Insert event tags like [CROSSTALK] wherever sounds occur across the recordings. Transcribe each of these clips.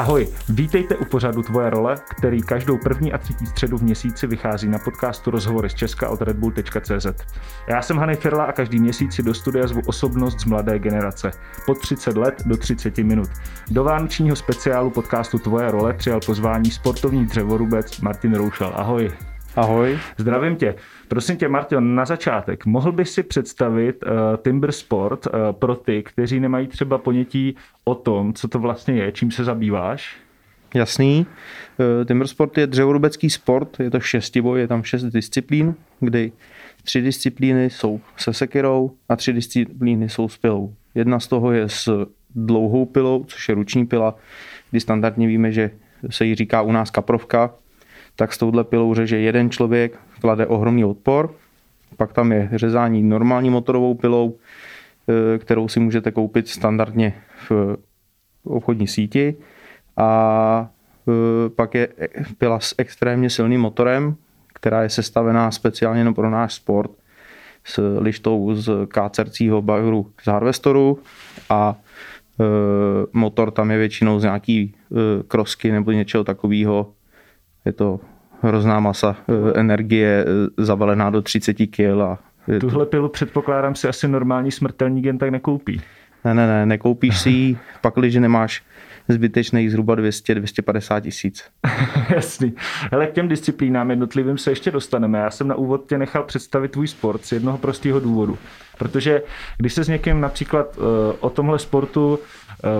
Ahoj, vítejte u pořadu Tvoje role, který každou první a třetí středu v měsíci vychází na podcastu Rozhovory z Česka od redbull.cz. Já jsem Hany Firla a každý měsíc si do studia zvu osobnost z mladé generace. Pod 30 let do 30 minut. Do vánočního speciálu podcastu Tvoje role přijal pozvání sportovní dřevorubec Martin Roušal. Ahoj. Ahoj. Zdravím tě. Prosím tě, Martin, na začátek, mohl bys si představit uh, Timber Sport uh, pro ty, kteří nemají třeba ponětí o tom, co to vlastně je, čím se zabýváš? Jasný. Uh, Timber Sport je dřevorubecký sport, je to šestiboj, je tam šest disciplín, kdy tři disciplíny jsou se sekirou a tři disciplíny jsou s pilou. Jedna z toho je s dlouhou pilou, což je ruční pila, kdy standardně víme, že se jí říká u nás kaprovka, tak s touhle pilou řeže jeden člověk, klade ohromný odpor. Pak tam je řezání normální motorovou pilou, e, kterou si můžete koupit standardně v obchodní síti. A e, pak je pila s extrémně silným motorem, která je sestavená speciálně pro náš sport s lištou z kácercího bagru z Harvestoru a e, motor tam je většinou z nějaký krosky nebo něčeho takového. Je to hrozná masa e, energie e, zavalená do 30 kg. A Tuhle pilu předpokládám si asi normální smrtelník jen tak nekoupí. Ne, ne, ne, nekoupíš si ji, [LAUGHS] pak když nemáš zbytečných zhruba 200-250 tisíc. [LAUGHS] Jasný. Hele, k těm disciplínám jednotlivým se ještě dostaneme. Já jsem na úvod tě nechal představit tvůj sport z jednoho prostého důvodu. Protože když se s někým například uh, o tomhle sportu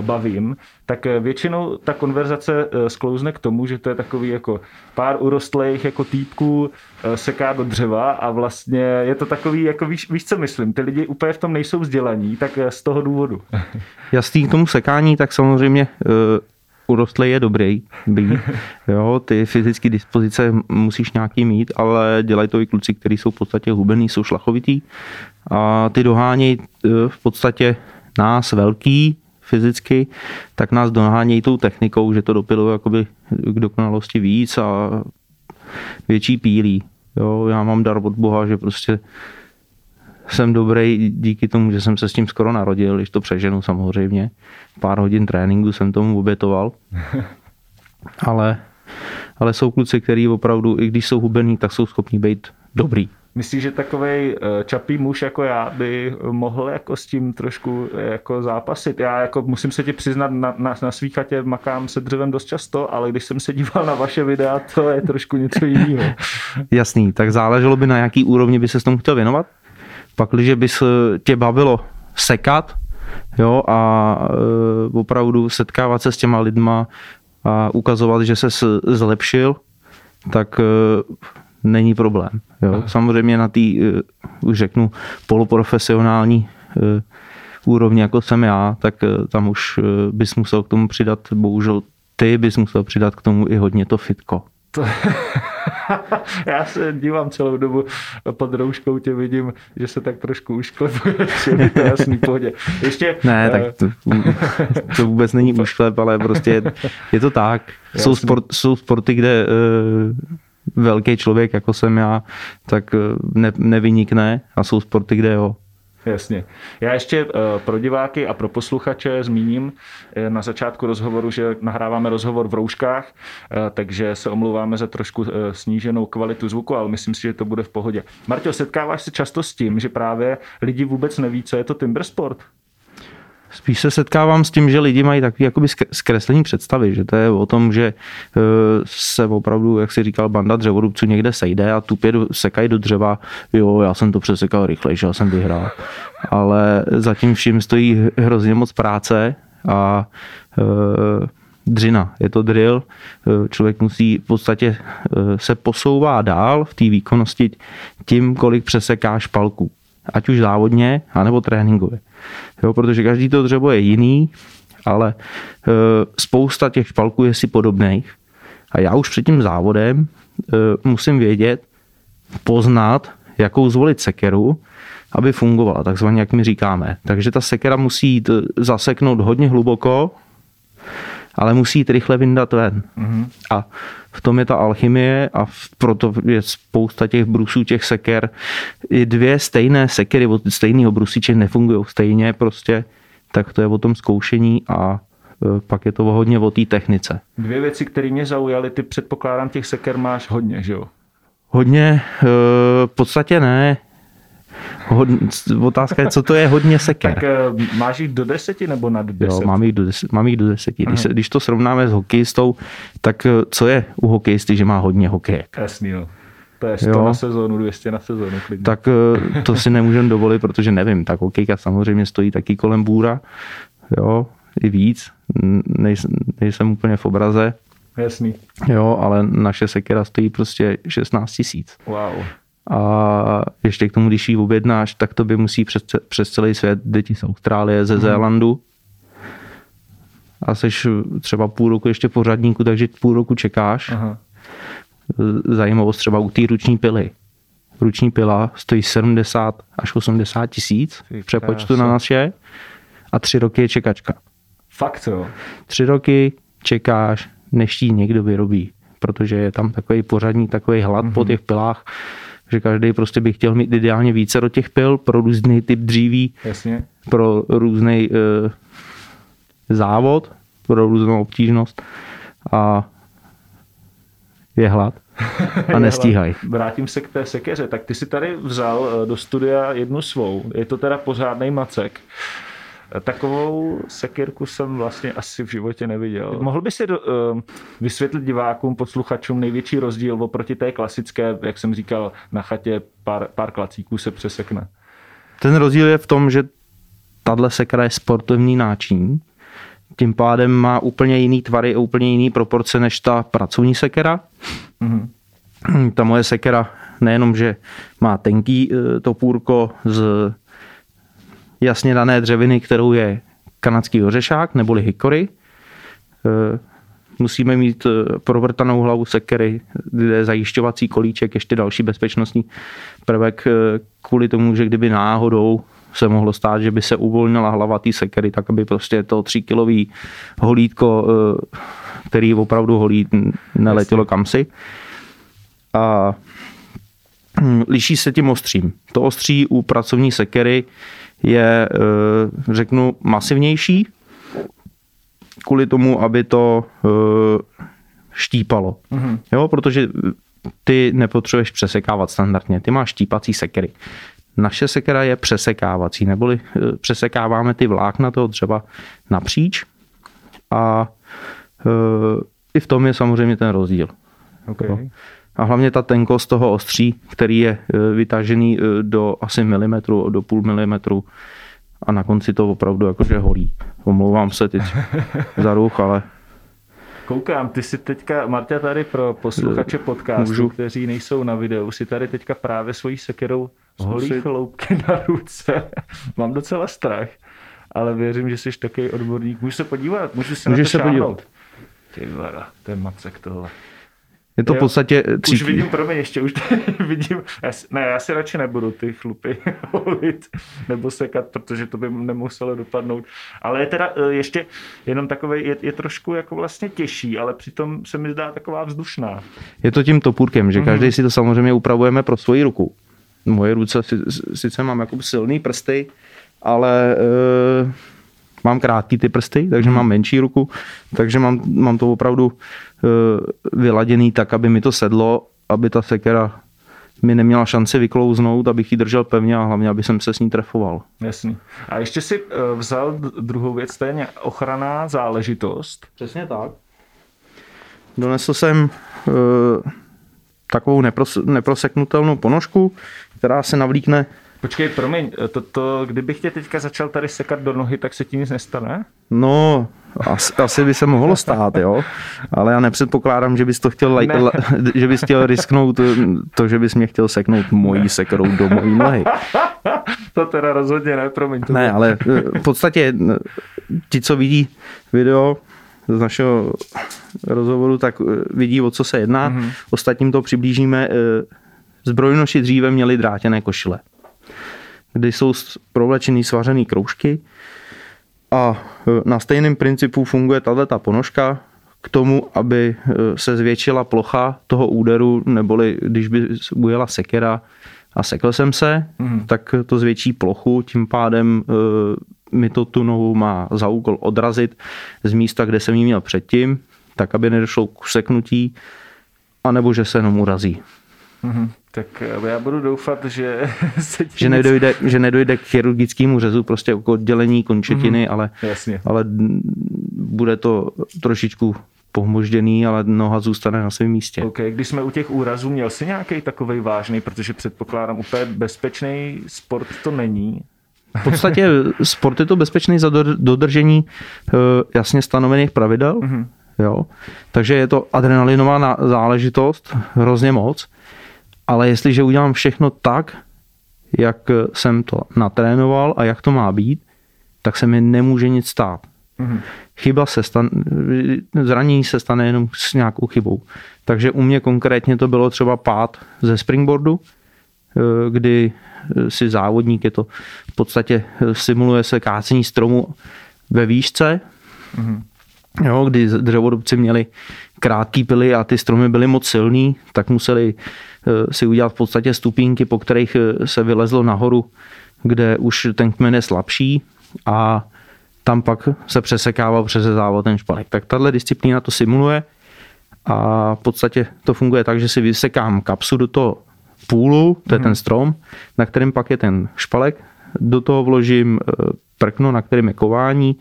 bavím, tak většinou ta konverzace uh, sklouzne k tomu, že to je takový jako pár urostlých jako týpků seká do dřeva a vlastně je to takový, jako víš, víš co myslím, ty lidi úplně v tom nejsou vzdělaní, tak z toho důvodu. [LAUGHS] Jasný k tomu sekání, tak samozřejmě urostlý je dobrý být. [LAUGHS] Jo, ty fyzické dispozice musíš nějaký mít, ale dělají to i kluci, kteří jsou v podstatě hubený, jsou šlachovitý a ty dohánějí v podstatě nás velký fyzicky, tak nás dohánějí tou technikou, že to dopilo jakoby k dokonalosti víc a větší pílí. Jo, já mám dar od Boha, že prostě jsem dobrý díky tomu, že jsem se s tím skoro narodil, když to přeženu samozřejmě. Pár hodin tréninku jsem tomu obětoval. [LAUGHS] Ale, ale jsou kluci, kteří opravdu, i když jsou hubený, tak jsou schopní být dobrý. Myslíš, že takový eh, čapý muž jako já by mohl jako s tím trošku eh, jako zápasit? Já jako musím se ti přiznat, na, na, na svý chatě makám se dřevem dost často, ale když jsem se díval na vaše videa, to je trošku něco jiného. [LAUGHS] Jasný, tak záleželo by na jaký úrovni by se s tomu chtěl věnovat? Pak, když by se tě bavilo sekat, jo, a e, opravdu setkávat se s těma lidma a ukazovat, že se zlepšil, tak e, není problém. Jo. Samozřejmě na té, e, už řeknu, poloprofesionální úrovni, jako jsem já, tak tam už bys musel k tomu přidat, bohužel ty bys musel přidat k tomu i hodně to fitko. To, [LAUGHS] já se dívám celou dobu pod rouškou, tě vidím, že se tak trošku ušklepuješ, [LAUGHS] je to jasný pohodě. Ještě, ne, tak to, [LAUGHS] to vůbec není ušklep, ale prostě je, je to tak. Jsou, sport, jsou sporty, kde velký člověk, jako jsem já, tak uh, ne, nevynikne a jsou sporty, kde jo. Jasně. Já ještě eh, pro diváky a pro posluchače zmíním eh, na začátku rozhovoru, že nahráváme rozhovor v rouškách, eh, takže se omlouváme za trošku sníženou kvalitu zvuku, ale myslím si, že to bude v pohodě. Marťo, setkáváš se často s tím, že právě lidi vůbec neví, co je to timber sport? Spíš se setkávám s tím, že lidi mají takový jakoby zkreslení představy, že to je o tom, že eh, se opravdu, jak si říkal, banda dřevorubců někde sejde a tupě sekají do dřeva, jo, já jsem to přesekal rychle, že já jsem vyhrál. Ale zatím vším stojí hrozně moc práce a e, dřina, je to drill, eh, člověk musí v podstatě se posouvá dál v té výkonnosti tím, kolik přeseká špalku ať už závodně, anebo tréninkově. Jo, protože každý to dřevo je jiný, ale e, spousta těch špalků je si podobných. A já už před tím závodem e, musím vědět, poznat, jakou zvolit sekeru, aby fungovala, takzvaně jak my říkáme. Takže ta sekera musí jít zaseknout hodně hluboko, ale musí jít rychle vyndat ven. Mm-hmm. A v tom je ta alchymie a proto je spousta těch brusů, těch seker. I dvě stejné sekery od stejného brusiče nefungují stejně prostě, tak to je o tom zkoušení a eh, pak je to hodně o té technice. Dvě věci, které mě zaujaly, ty předpokládám těch seker máš hodně, že jo? Hodně, eh, v podstatě ne. Hodně, otázka je, co to je hodně seker. Tak eh, máš jich do deseti nebo nad deset? Jo, mám jich do, deset, mám jich do deseti. Když, se, když to srovnáme s hokejistou, tak eh, co je u hokejisty, že má hodně hokejek? Jasný, no. To je 100 Jo. na sezónu, 200 na sezónu. Klidně. Tak eh, to si nemůžeme dovolit, protože nevím, tak hokejka samozřejmě stojí taky kolem bůra, jo, i víc, nejsem, nejsem úplně v obraze, Jasný. jo, ale naše sekera stojí prostě 16 tisíc. Wow. A ještě k tomu, když ji objednáš, tak to by musí přes, přes celý svět děti z Austrálie, ze Zélandu. A seš třeba půl roku ještě pořadníku, takže půl roku čekáš. Aha. Zajímavost třeba u té ruční pily. Ruční pila stojí 70 až 80 tisíc v přepočtu na naše a tři roky je čekačka. Fakt jo. Tři roky čekáš, než ji někdo vyrobí, protože je tam takový pořadní, takový hlad mm-hmm. po těch pilách, že každý prostě by chtěl mít ideálně více do těch pil pro různý typ dříví, Jasně. pro různý e, závod, pro různou obtížnost a je hlad [LAUGHS] a nestíhají. Vrátím se k té sekeře. Tak ty si tady vzal eh, do studia jednu svou. Je to teda pořádný macek. Eh, Takovou sekirku jsem vlastně asi v životě neviděl. Mohl by si do, uh, vysvětlit divákům, posluchačům největší rozdíl oproti té klasické, jak jsem říkal, na chatě pár, pár klacíků se přesekne. Ten rozdíl je v tom, že tahle sekra je sportovní náčiní, tím pádem má úplně jiný tvary a úplně jiný proporce než ta pracovní sekera. Mhm. Ta moje sekera nejenom, že má tenký eh, topůrko z jasně dané dřeviny, kterou je kanadský ořešák neboli hikory. Eh, Musíme mít eh, provrtanou hlavu sekery, kde je zajišťovací kolíček, ještě další bezpečnostní prvek eh, kvůli tomu, že kdyby náhodou se mohlo stát, že by se uvolnila hlava té sekery, tak aby prostě to tříkilový holítko, který opravdu holí, neletělo kamsi. A hm, liší se tím ostřím. To ostří u pracovní sekery je, eh, řeknu, masivnější, kvůli tomu, aby to eh, štípalo. Mhm. Jo, protože ty nepotřebuješ přesekávat standardně, ty máš štípací sekery. Naše sekera je přesekávací, neboli eh, přesekáváme ty vlákna toho dřeva napříč a i v tom je samozřejmě ten rozdíl. Okay. A hlavně ta tenkost toho ostří, který je eh, vytažený eh, do asi milimetru, do půl milimetru a na konci to opravdu jakože holí. Omlouvám se teď [LAUGHS] za ruch, ale Koukám, ty si teďka, Marta tady pro posluchače podcastu, Můžu. kteří nejsou na videu, si tady teďka právě svojí sekerou holí Zkusit. chloupky na ruce. [LAUGHS] Mám docela strach, ale věřím, že jsi takový odborník. Můžu se podívat? Můžu se Můžeš na se to šáhnout? Ty vada, to je macek tohle. Je to v Jo. podstatě Už tří, vidím, promiň, ještě už [LAUGHS] vidím. Já si, ne, já si radši nebudu ty chlupy [LAUGHS] holit nebo sekat, protože to by nemuselo dopadnout. Ale je teda eh, ještě jenom takový, je, je trošku jako vlastně těžší, ale přitom se mi zdá taková vzdušná. je to tím topůrkem, že každý si to samozřejmě upravujeme pro svoji ruku. Moje ruce si- sice mám jako silný prsty, ale e, mám krátký ty prsty, Mhm. takže mám menší ruku, takže mám, mám to opravdu e, vyladěný tak, aby mi to sedlo, aby ta sekera mi neměla šanci vyklouznout, abych ji držel pevně a hlavně, aby jsem se s ní trefoval. Jasný. A ještě si eh, vzal druhou věc, to je ochranná záležitost. Přesně tak. Donesl jsem e, takovou nepros, neproseknutelnou ponožku, která se navlíkne Počkej, promiň, eh, to, to, kdybych tě teďka začal tady sekat do nohy, tak se ti nic nestane? No, asi, asi by se mohlo stát, jo. Ale já nepředpokládám, že bys to chtěl, Ne. la, že bys chtěl risknout to, že bys mě chtěl seknout mojí sekerou do mojí nohy. [LAUGHS] to teda rozhodně ne, promiň. To Ne, ale eh, v podstatě eh, ti, co vidí video z našeho rozhovoru, tak eh, vidí, o co se jedná. Mm-hmm. Ostatním to přiblížíme. eh, Zbrojnoši dříve měli drátěné košile, kde jsou provlečený svařený kroužky a eh, na stejném principu funguje tato ponožka k tomu, aby eh, se zvětšila plocha toho úderu, neboli když by ujela sekera a sekl jsem se, Mhm. tak to zvětší plochu, tím pádem eh, mi to tu nohu má za úkol odrazit z místa, kde jsem ji měl předtím, tak aby nedošlo k useknutí, anebo že se jenom urazí. Mm-hmm. Tak eh, já budu doufat, že [LAUGHS] se že, nedojde, že nedojde k chirurgickému řezu, prostě k oddělení končetiny, mm-hmm. ale, Jasně. ale bude to trošičku pohmožděný, ale noha zůstane na svém místě. OK, když jsme u těch úrazů, měl jsi nějaký takový vážný, protože předpokládám úplně bezpečný sport to není. V podstatě sport je to bezpečný za dodržení eh, jasně stanovených pravidel. Mm-hmm. Jo? Takže je to adrenalinová záležitost, hrozně moc. Ale jestliže udělám všechno tak, jak jsem to natrénoval a jak to má být, tak se mi nemůže nic stát. Mm-hmm. Chyba se stane, zranění se stane jenom s nějakou chybou. Takže u mě konkrétně to bylo třeba pád ze springboardu, eh, kdy si závodník je to v podstatě eh, simuluje se kácení stromu ve výšce, mm-hmm. jo, kdy dřevorubci měli krátký pily a ty stromy byly moc silný, tak museli eh, si udělat v podstatě stupínky, po kterých se vylezlo nahoru, kde už ten kmen je slabší a tam pak se přesekával, přezezával ten špalek. Tak tahle disciplína to simuluje a v podstatě to funguje tak, že si vysekám kapsu do toho půlu, to je mm-hmm. ten strom, na kterém pak je ten špalek, do toho vložím e, prkno, na kterém je kování,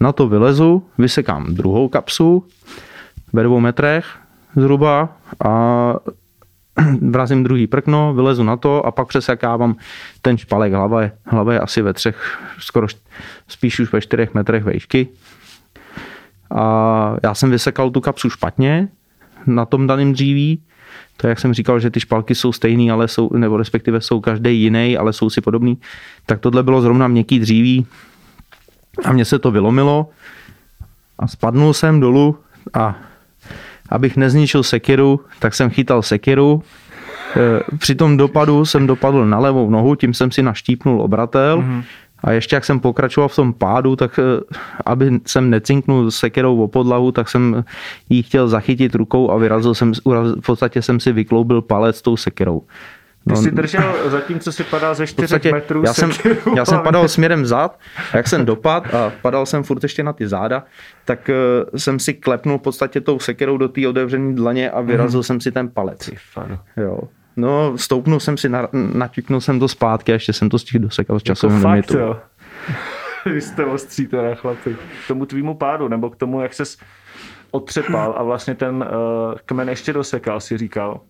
na to vylezu, vysekám druhou kapsu ve dvou metrech zhruba a [CLEARS THROAT] vrazím druhý prkno, vylezu na to a pak přesekávám ten špalek. Hlava je, hlava je asi ve třech, skoro spíš už ve čtyřech metrech vejšky. A já jsem vysekal tu kapsu špatně na tom daném dříví. To jak jsem říkal, že ty špalky jsou stejný, ale jsou, nebo respektive jsou každý jiný, ale jsou si podobný. Tak tohle bylo zrovna měkký dříví a mně se to vylomilo a spadnul jsem dolů a abych nezničil sekiru, tak jsem chytal sekiru. E, při tom dopadu jsem dopadl na levou nohu, tím jsem si naštípnul obratel. Mm-hmm. A ještě jak jsem pokračoval v tom pádu, tak e, aby jsem necinknul sekerou o podlahu, tak jsem ji chtěl zachytit rukou a vyrazil jsem, v podstatě jsem si vykloubil palec tou sekerou. Ty no, jsi držel zatímco si padal ze 4 podstatě, metrů já jsem, já jsem padal směrem zad a jak jsem dopad a padal jsem furt ještě na ty záda, tak uh, jsem si klepnul v podstatě tou sekerou do té otevřené dlaně a vyrazil mm. jsem si ten palec. Jo. No, stoupnul jsem si, na, natiknul jsem to zpátky a ještě jsem to stihl dosekal s časovým jako limitu. Jo. [LAUGHS] Vy jste ostří teda chlapi. K tomu tvýmu pádu, nebo k tomu, jak ses otřepal a vlastně ten uh, kmen ještě dosekal, si říkal.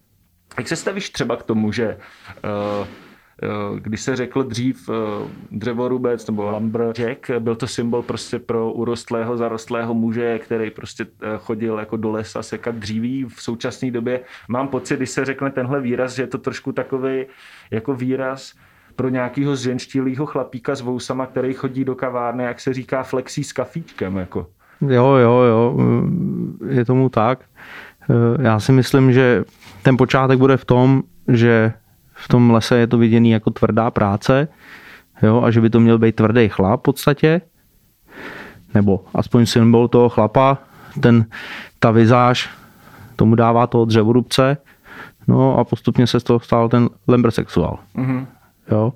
Jak se stavíš třeba k tomu, že uh, když se řekl dřív dřevorubec nebo lumberjack, byl to symbol prostě pro urostlého, zarostlého muže, který prostě chodil jako do lesa sekat dříví. V současné době mám pocit, když se řekne tenhle výraz, že je to trošku takový jako výraz pro nějakého zženštilého chlapíka s vousama, který chodí do kavárny, jak se říká, flexí s kafíčkem. Jako. Jo, jo, jo, je tomu tak. Já si myslím, že ten počátek bude v tom, že v tom lese je to viděný jako tvrdá práce, jo, a že by to měl být tvrdý chlap v podstatě, nebo aspoň symbol toho chlapa, ten, ta vizáž tomu dává toho dřevorubce, no a postupně se z toho stal ten lembersexuál. Mm-hmm. Jo?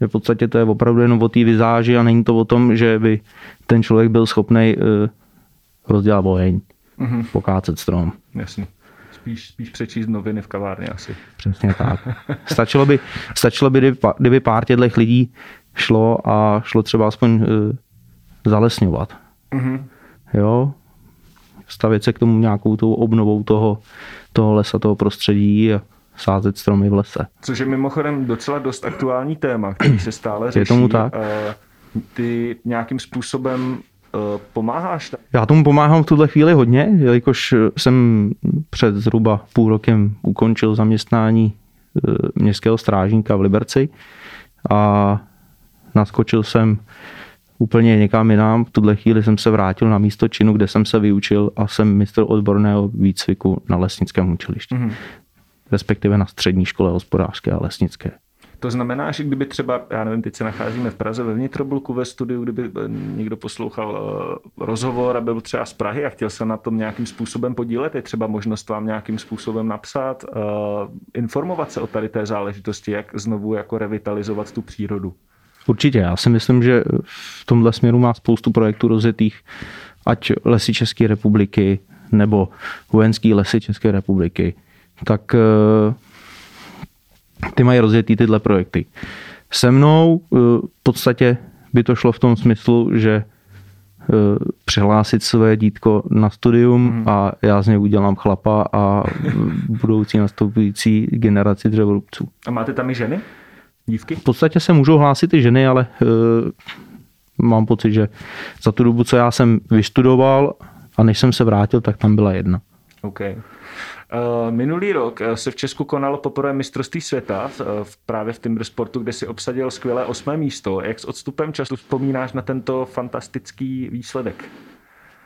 Že v podstatě to je opravdu jenom o té vizáži a není to o tom, že by ten člověk byl schopný uh, rozdělat oheň, mm-hmm. pokácet strom. Jasně spíš, spíš přečíst noviny v kavárně asi. Přesně tak. [LAUGHS] Stačilo by, stačilo by kdyby pár těchto lidí šlo a šlo třeba aspoň uh, zalesňovat. Mm-hmm. Jo, stavět se k tomu nějakou tou obnovou toho, toho lesa, toho prostředí a sázet stromy v lese. Což je mimochodem docela dost aktuální téma, který se stále řeší. Je tomu tak. Ty nějakým způsobem Eh, pomáháš? Já tomu pomáhám v tuhle chvíli hodně, jelikož jsem před zhruba půl rokem ukončil zaměstnání eh, městského strážníka v Liberci a naskočil jsem úplně někam jinam. V tuhle chvíli jsem se vrátil na místo činu, kde jsem se vyučil a jsem mistr odborného výcviku na lesnickém učilišti. Mm-hmm. Respektive na střední škole hospodářské a lesnické. To znamená, že kdyby třeba, já nevím, teď se nacházíme v Praze ve vnitrobulku ve studiu, kdyby eh, někdo poslouchal eh, rozhovor a byl třeba z Prahy a chtěl se na tom nějakým způsobem podílet, je třeba možnost vám nějakým způsobem napsat, uh, informovat se o tady té záležitosti, jak znovu jako revitalizovat tu přírodu. Určitě, já si myslím, že v tomhle směru má spoustu projektů rozjetých, ať lesy České republiky nebo vojenský lesy České republiky, tak eh, ty mají rozjetý tyhle projekty. Se mnou eh, v podstatě by to šlo v tom smyslu, že eh, přihlásit své dítko na studium hmm. a já z něj udělám chlapa a budoucí nastupující generaci dřevorubců. A máte tam i ženy? Dívky? V podstatě se můžou hlásit i ženy, ale uh, mám pocit, že za tu dobu, co já jsem vystudoval a než jsem se vrátil, tak tam byla jedna. Okay. Eh, minulý rok eh, se v Česku konalo poprvé mistrovství světa eh, právě v Timber Sportu, kde si obsadil skvělé osmé místo. Jak s odstupem času vzpomínáš na tento fantastický výsledek?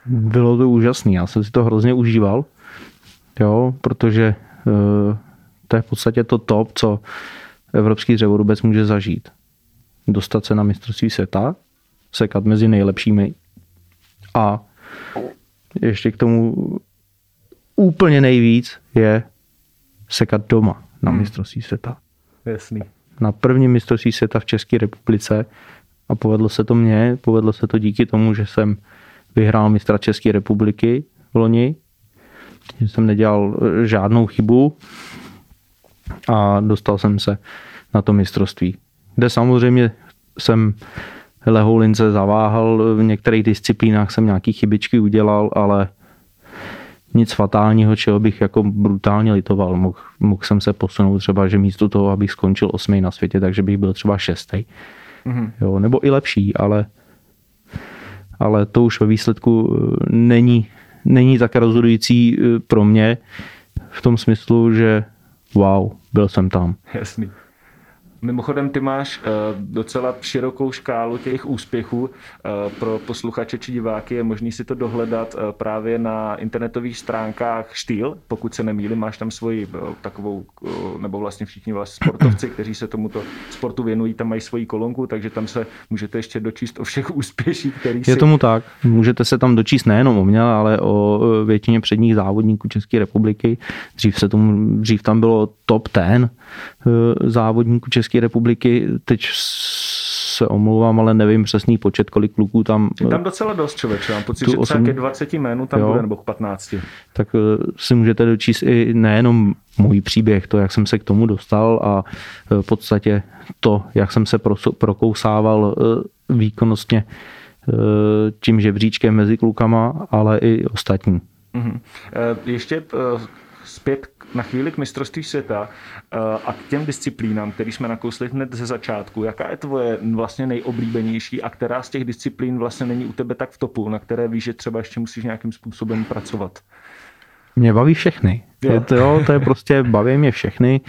Bylo to úžasný, já jsem si to hrozně užíval, jo, protože to je v podstatě to top, co evropský dřevorubec může zažít. Dostat se na mistrovství světa, sekat mezi nejlepšími a ještě k tomu úplně nejvíc je sekat doma na hmm. mistrovství světa. Jasný. Na prvním mistrovství světa v České republice a povedlo se to mně, povedlo se to díky tomu, že jsem vyhrál mistra České republiky v loni, že jsem nedělal eh, žádnou chybu a dostal jsem se na to mistrovství. Kde samozřejmě jsem lehoulince zaváhal, v některých disciplínách jsem nějaký chybičky udělal, ale nic fatálního, čeho bych jako brutálně litoval. Mohl, mohl jsem se posunout třeba, že místo toho, abych skončil osmý na světě, takže bych byl třeba šestý. Mm-hmm. Jo, nebo i lepší, ale, ale to už ve výsledku eh, není, není tak rozhodující eh, pro mě v tom smyslu, že wow, byl jsem tam. Jasný. Mimochodem, ty máš uh, docela širokou škálu těch úspěchů. Uh, pro posluchače či diváky je možný si to dohledat uh, právě na internetových stránkách Štýl. Pokud se nemýlím, máš tam svoji takovou, nebo vlastně všichni vlastně sportovci, kteří se tomuto sportu věnují, tam mají svoji kolonku, takže tam se můžete ještě dočíst o všech úspěších, který si... Je tomu tak. Můžete se tam dočíst nejenom o mě, ale o většině předních závodníků České republiky. Dřív, se tomu, dřív tam bylo top ten závodníků České České republiky, teď se omlouvám, ale nevím přesný počet, kolik kluků tam... Je tam docela dost člověk, mám pocit, že osm... třeba 20 jménů tam jo, bude, nebo 15. Tak eh, si můžete dočíst i nejenom můj příběh, to, jak jsem se k tomu dostal a eh, v podstatě to, jak jsem se prokousával eh, výkonnostně tím žebříčkem mezi klukama, ale i ostatní. Mm-hmm. Ještě zpět na chvíli k mistrovství světa eh, a k těm disciplínám, který jsme nakousli hned ze začátku. Jaká je tvoje vlastně nejoblíbenější a která z těch disciplín vlastně není u tebe tak v topu, na které víš, že třeba ještě musíš nějakým způsobem pracovat? Mě baví všechny. Jo. To, jo, to je prostě, baví mě všechny.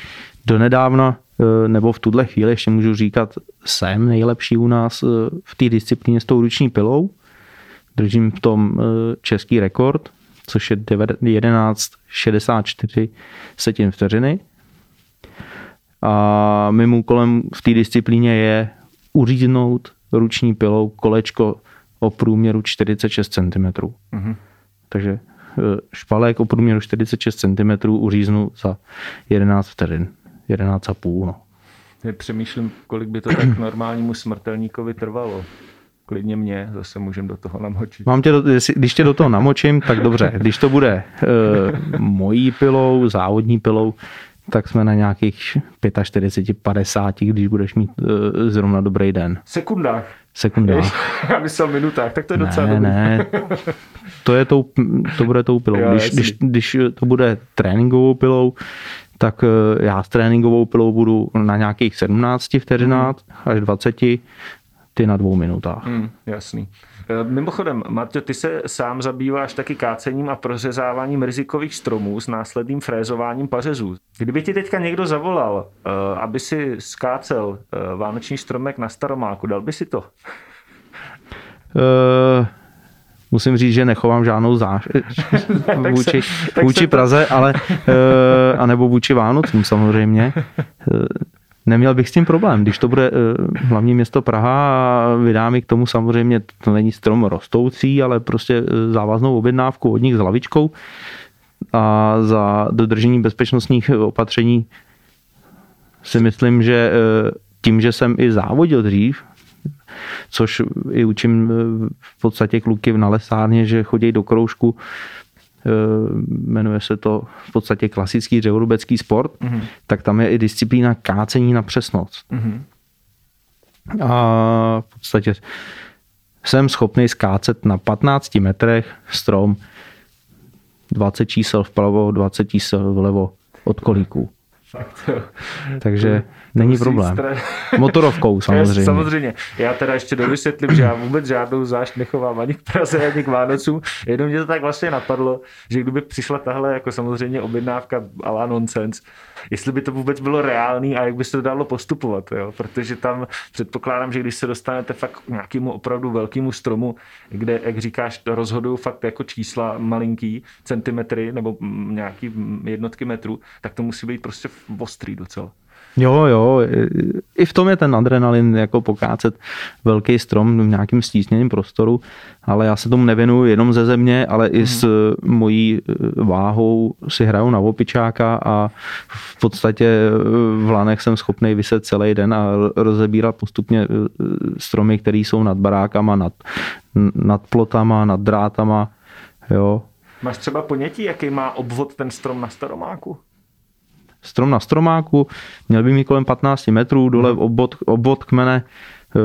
Donedávna eh, nebo v tuhle chvíli ještě můžu říkat, jsem nejlepší u nás eh, v té disciplíně s tou ruční pilou. Držím v tom český rekord což je 11,64 setin vteřiny. A mým úkolem v té disciplíně je uříznout ruční pilou kolečko o průměru 46 cm. Mm-hmm. Takže e, špalek o průměru 46 cm uříznu za 11 vteřin. 11,5. No. Přemýšlím, kolik by to tak normálnímu smrtelníkovi trvalo klidně mě, zase můžem do toho namočit. Mám tě do, když tě do toho namočím, tak dobře. Když to bude e, mojí pilou, závodní pilou, tak jsme na nějakých 45, 50, když budeš mít e, zrovna dobrý den. Sekundách. Sekundách. [LAUGHS] Já myslel minutách, tak to je docela ne, dobrý. Ne, to, je tou, to bude tou pilou. Jo, když, když, když to bude tréninkovou pilou, tak e, já s tréninkovou pilou budu na nějakých 17 vteřinách hmm. až 20 ty na dvou minutách. Hmm, jasný. E, mimochodem, Marto, ty se sám zabýváš taky kácením a prořezáváním rizikových stromů s následným frézováním pařezů. Kdyby ti teďka někdo zavolal, e, aby si skácel e, vánoční stromek na Staromáku, dal by si to? Uh, musím říct, že nechovám žádnou záž [LAUGHS] vůči, vůči Praze, ale uh, anebo vůči Vánocům samozřejmě. [LAUGHS] Neměl bych s tím problém. Když to bude eh, hlavní město Praha a vydá mi k tomu samozřejmě, to není strom rostoucí, ale prostě eh, závaznou objednávku od nich s lavičkou a za dodržení bezpečnostních opatření si myslím, že eh, tím, že jsem i závodil dřív, což i učím v podstatě kluky v nalesárně, že chodí do kroužku, jmenuje se to v podstatě klasický dřevorubecký sport, mm-hmm. tak tam je i disciplína kácení na přesnost. Mm-hmm. A v podstatě jsem schopný skácet na 15 metrech strom 20 čísel vpravo, 20 čísel vlevo od kolíků. Fakt, [LAUGHS] Takže to, není problém. Stra... [LAUGHS] Motorovkou [LAUGHS] samozřejmě. samozřejmě. Já teda ještě dovysvětlím, že já vůbec žádnou zášť nechovám ani k Praze, ani k Vánocům. Jenom mě to tak vlastně napadlo, že kdyby přišla tahle jako samozřejmě objednávka a la nonsense, jestli by to vůbec bylo reálný a jak by se to dalo postupovat, jo? protože tam předpokládám, že když se dostanete fakt k nějakému opravdu velkému stromu, kde, jak říkáš, rozhodují fakt jako čísla malinký, centimetry nebo nějaký jednotky metrů, tak to musí být prostě ostrý docela. Jo, jo, i v tom je ten adrenalin, jako pokácet velký strom v nějakým stísněném prostoru, ale já se tomu nevěnuju jenom ze země, ale i s mojí eh, váhou si hraju na opičáka a v podstatě eh, v lanech jsem schopný vyset celý den a rozebírat postupně eh, stromy, které jsou nad barákama, nad, nad plotama, nad drátama, jo. Máš třeba ponětí, jaký má obvod ten strom na Staromáku? Strom na stromáku, měl by mít kolem 15 metrů, dole mhm. obvod, obvod kmene eh,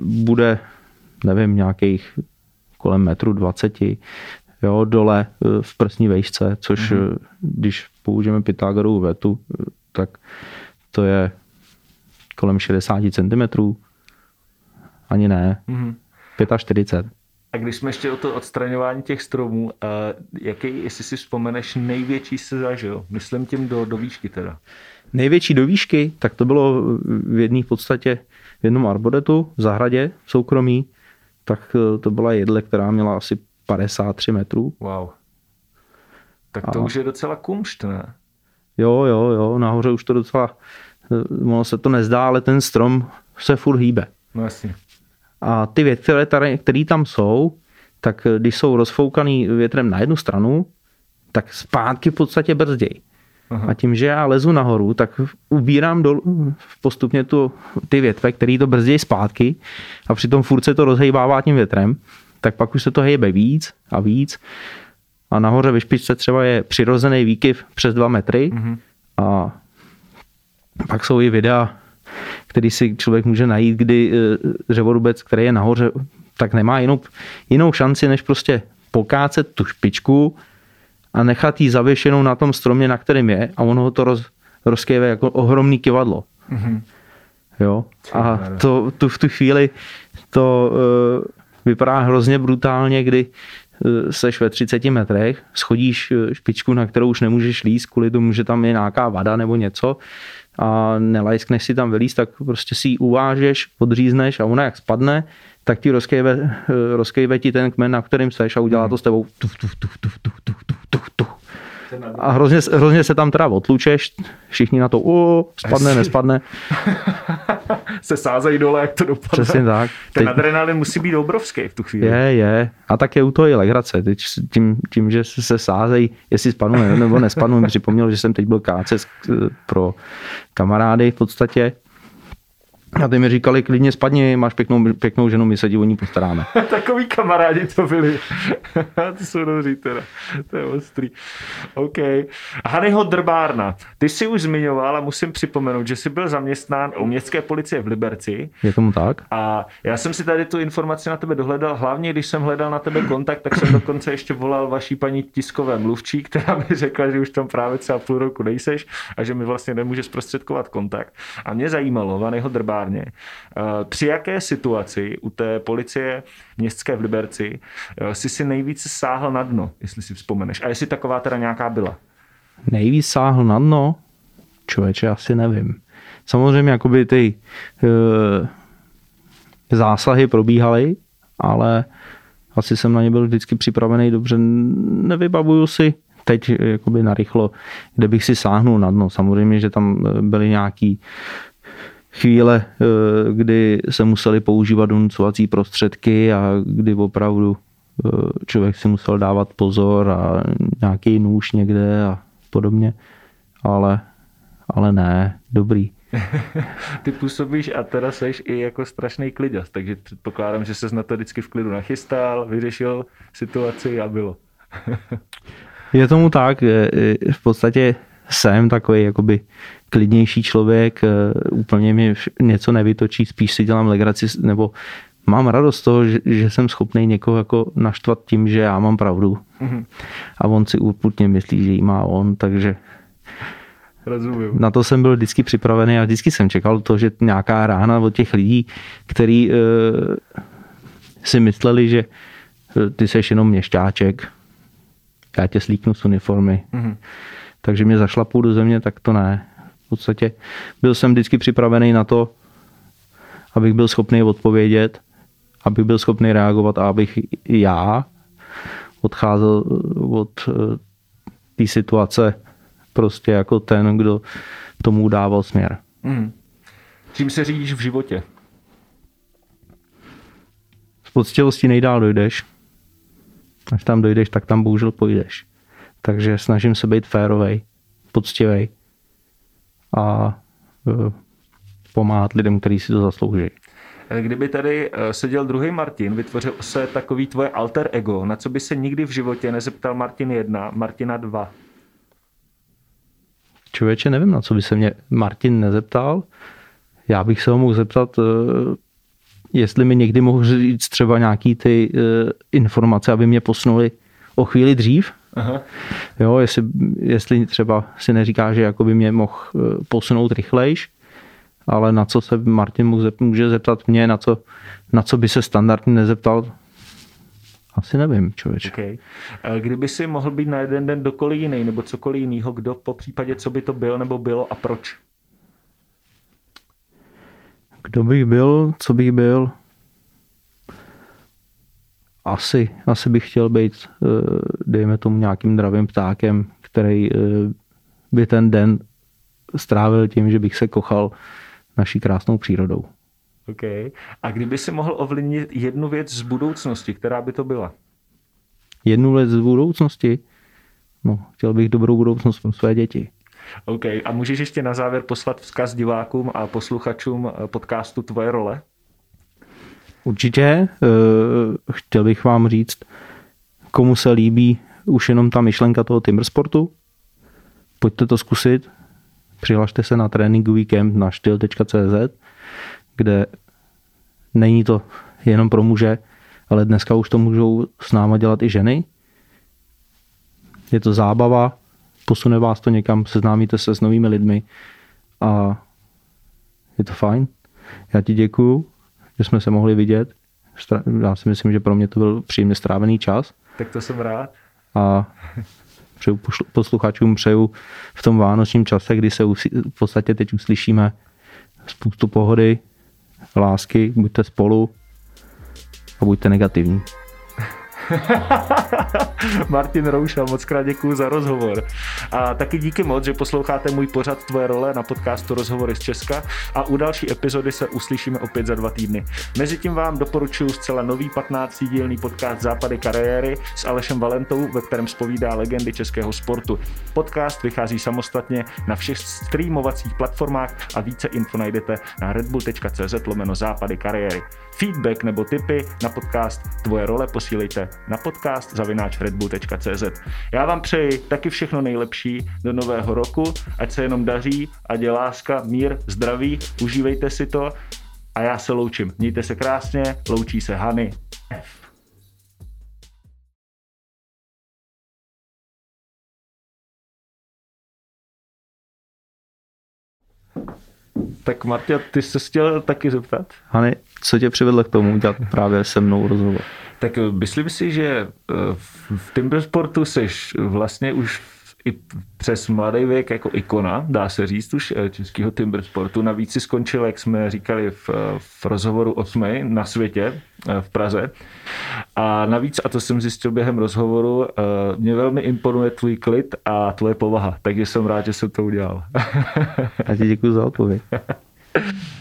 bude, nevím, nějakých kolem metru 20, jo, dole eh, v prsní vejšce, což mm-hmm. když použijeme Pythagorovou vetu, tak to je kolem 60 cm. Ani ne. Mm-hmm. 45. A když jsme ještě o to odstraňování těch stromů, uh, jaký, jestli si vzpomeneš, největší se zažil? Myslím tím do, do výšky teda. Největší do výšky, tak to bylo v jedné v podstatě v jednom arboretu v zahradě v soukromí, tak eh, to byla jedle, která měla asi 53 metrů. Wow. Tak to A... už je docela kumšt, ne? Jo, jo, jo, nahoře už to docela, eh, ono se to nezdá, ale ten strom se furt hýbe. No jasně. A ty větve, které tam jsou, tak když jsou rozfoukaný větrem na jednu stranu, tak zpátky v podstatě brzdějí. Aha. A tím, že já lezu nahoru, tak ubírám do, postupně tu, ty větve, které to brzdějí zpátky a přitom furt se to rozhejbává tím větrem, tak pak už se to hejbe víc a víc. A nahoře ve špičce třeba je přirozený výkyv přes dva metry uh-huh. a pak jsou i videa který si člověk může najít, kdy eh, dřevorubec, který je nahoře, tak nemá jinou, jinou šanci, než prostě pokácet tu špičku a nechat ji zavěšenou na tom stromě, na kterém je a ono ho to roz, rozkejve jako ohromný kivadlo. Mm-hmm. Jo? A to, tu, v tu chvíli to uh, vypadá hrozně brutálně, kdy uh, seš ve 30 metrech, schodíš špičku, na kterou už nemůžeš líst kvůli tomu, že tam je nějaká vada nebo něco a nelajskneš si tam vylíst, tak prostě si ji uvážeš, podřízneš a ona jak spadne, tak ti rozkejve, rozkejve ti ten kmen, na kterým seš a udělá to s tebou tuf, tuf, tuf, tuf, tuf, tuf, tuf, tuf. A hrozně, hrozně se tam teda otlučeš, všichni na to, o, spadne, nespadne. [LAUGHS] se sázejí dole, jak to dopadne. Přesně tak. Ten Teď... adrenalin musí být obrovský v tu chvíli. Je, je. A tak je u toho i legrace. Teď tím, tím že se sázejí, jestli spadnu nebo nespadnu, mi připomněl, že jsem teď byl káce pro kamarády v podstatě a ty mi říkali, klidně spadni, máš pěknou, pěknou ženu, my se ti o ní postaráme. [LAUGHS] Takový kamarádi to byli. [LAUGHS] to jsou dobří teda. To je ostrý. OK. Hanyho Drbárna. Ty jsi už zmiňoval a musím připomenout, že jsi byl zaměstnán u městské policie v Liberci. Je tomu tak? A já jsem si tady tu informaci na tebe dohledal, hlavně když jsem hledal na tebe kontakt, tak jsem dokonce ještě volal vaší paní tiskové mluvčí, která mi řekla, že už tam právě třeba půl roku nejseš a že mi vlastně nemůže zprostředkovat kontakt. A mě zajímalo, Hanyho Drbárna továrně. Eh, při jaké situaci u té policie městské v Liberci eh, si si nejvíce sáhl na dno, jestli si vzpomeneš? A jestli taková teda nějaká byla? Nejvíc sáhl na dno? Člověče, asi nevím. Samozřejmě jakoby ty e, zásahy probíhaly, ale asi jsem na ně byl vždycky připravený dobře. Nevybavuju si teď jakoby narychlo, kde bych si sáhnul na dno. Samozřejmě, že tam byly nějaký chvíle, eh, kdy se museli používat donucovací prostředky a kdy opravdu eh, člověk si musel dávat pozor a nějaký nůž někde a podobně. Ale, ale ne, dobrý. [LAUGHS] Ty působíš a teda seš i jako strašný kliděs, takže předpokládám, že ses na to vždycky v klidu nachystal, vyřešil situaci a bylo. [LAUGHS] Je tomu tak, v podstatě jsem takový jakoby klidnější člověk, úplně mi něco nevytočí, spíš si dělám legraci, nebo mám radost z toho, že, že jsem schopný někoho jako naštvat tím, že já mám pravdu. Mm-hmm. A on si úplně myslí, že jí má on, takže Rozumím. Na to jsem byl vždycky připravený a vždycky jsem čekal to, že nějaká rána od těch lidí, který uh, si mysleli, že uh, ty seš jenom měšťáček, já tě slíknu z uniformy. Mm-hmm. Takže mě zašlapou do země, tak to ne. V podstatě byl jsem vždycky připravený na to, abych byl schopný odpovědět, abych byl schopný reagovat a abych já odcházel od uh, té situace prostě jako ten, kdo tomu dával směr. Mm. Čím se řídíš v životě? Z poctivosti nejdál dojdeš. Až tam dojdeš, tak tam bohužel pojdeš. Takže snažím se být férovej, poctivej a uh, pomáhat lidem, kteří si to zaslouží. Kdyby tady e, seděl druhý Martin, vytvořil se takový tvoje alter ego, na co by se nikdy v životě nezeptal Martin 1, Martina 2? Člověče, nevím, na co by se mě Martin nezeptal. Já bych se ho mohl zeptat, eh, jestli mi někdy mohl říct třeba nějaký ty informace, aby mě posunuli o chvíli dřív. Aha. Jo, jestli, jestli třeba si neříká, že jako by mě mohl eh, posunout rychlejš, ale na co se Martin může zeptat mě, na co, na co by se standardně nezeptal asi nevím, člověč. Okay. Kdyby si mohl být na jeden den dokoliv jiný, nebo cokoliv jiného, kdo po případě, co by to byl, nebo bylo a proč? Kdo bych byl, co bych byl? Asi, asi bych chtěl být, eh, dejme tomu, nějakým dravým ptákem, který eh, by ten den strávil tím, že bych se kochal naší krásnou přírodou. Okay. A kdyby si mohl ovlivnit jednu věc z budoucnosti, která by to byla? Jednu věc z budoucnosti? No, chtěl bych dobrou budoucnost pro své děti. OK. A můžeš ještě na závěr poslat vzkaz divákům a posluchačům eh, podcastu Tvoje role? Určitě. Eh, chtěl bych vám říct, komu se líbí už jenom ta myšlenka toho Timbersportu, pojďte to zkusit. Přihlašte se na tréninkový kemp na styl.cz kde není to jenom pro muže, ale dneska už to můžou s náma dělat i ženy. Je to zábava, posune vás to někam, seznámíte se s novými lidmi a je to fajn. Já ti děkuju, že jsme se mohli vidět. Já si myslím, že pro mě to byl příjemně strávený čas. Tak to jsem rád. A přeju posluchačům přeju v tom vánočním čase, kdy se v podstatě teď uslyšíme spoustu pohody, lásky, buďte spolu a buďte negativní. [LAUGHS] Martin Rouša, moc krát děkuji za rozhovor. A taky díky moc, že posloucháte můj pořad Tvoje role na podcastu Rozhovory z Česka a u další epizody se uslyšíme opět za dva týdny. Mezitím vám doporučuji zcela nový 15 dílný podcast Západy kariéry s Alešem Valentou, ve kterém spovídá legendy českého sportu. Podcast vychází samostatně na všech streamovacích platformách a více info najdete na redbull.cz lomeno západy kariéry. Feedback nebo tipy na podcast Tvoje role posílejte na podcast zavináč redbull.cz. Já vám přeji taky všechno nejlepší do nového roku, ať se jenom daří, ať je láska, mír, zdraví, užívejte si to a já se loučím. Mějte se krásně, loučí se Hany. Tak Martě, ty jsi se chtěl taky zeptat? Hany, co tě přivedlo k tomu dělat právě se mnou rozhovor? Tak myslím si, že eh, v Timbersportu seš vlastně už i přes mladý věk jako ikona, dá se říct už, eh, českého timbersportu. Navíc si skončil, jak jsme říkali v, v rozhovoru 8 na světě v Praze. A navíc, a to jsem zjistil během rozhovoru, mě velmi imponuje tvůj klid a tvoje povaha, takže jsem rád, že jsem to udělal. A ti děkuji za odpověď. [LAUGHS]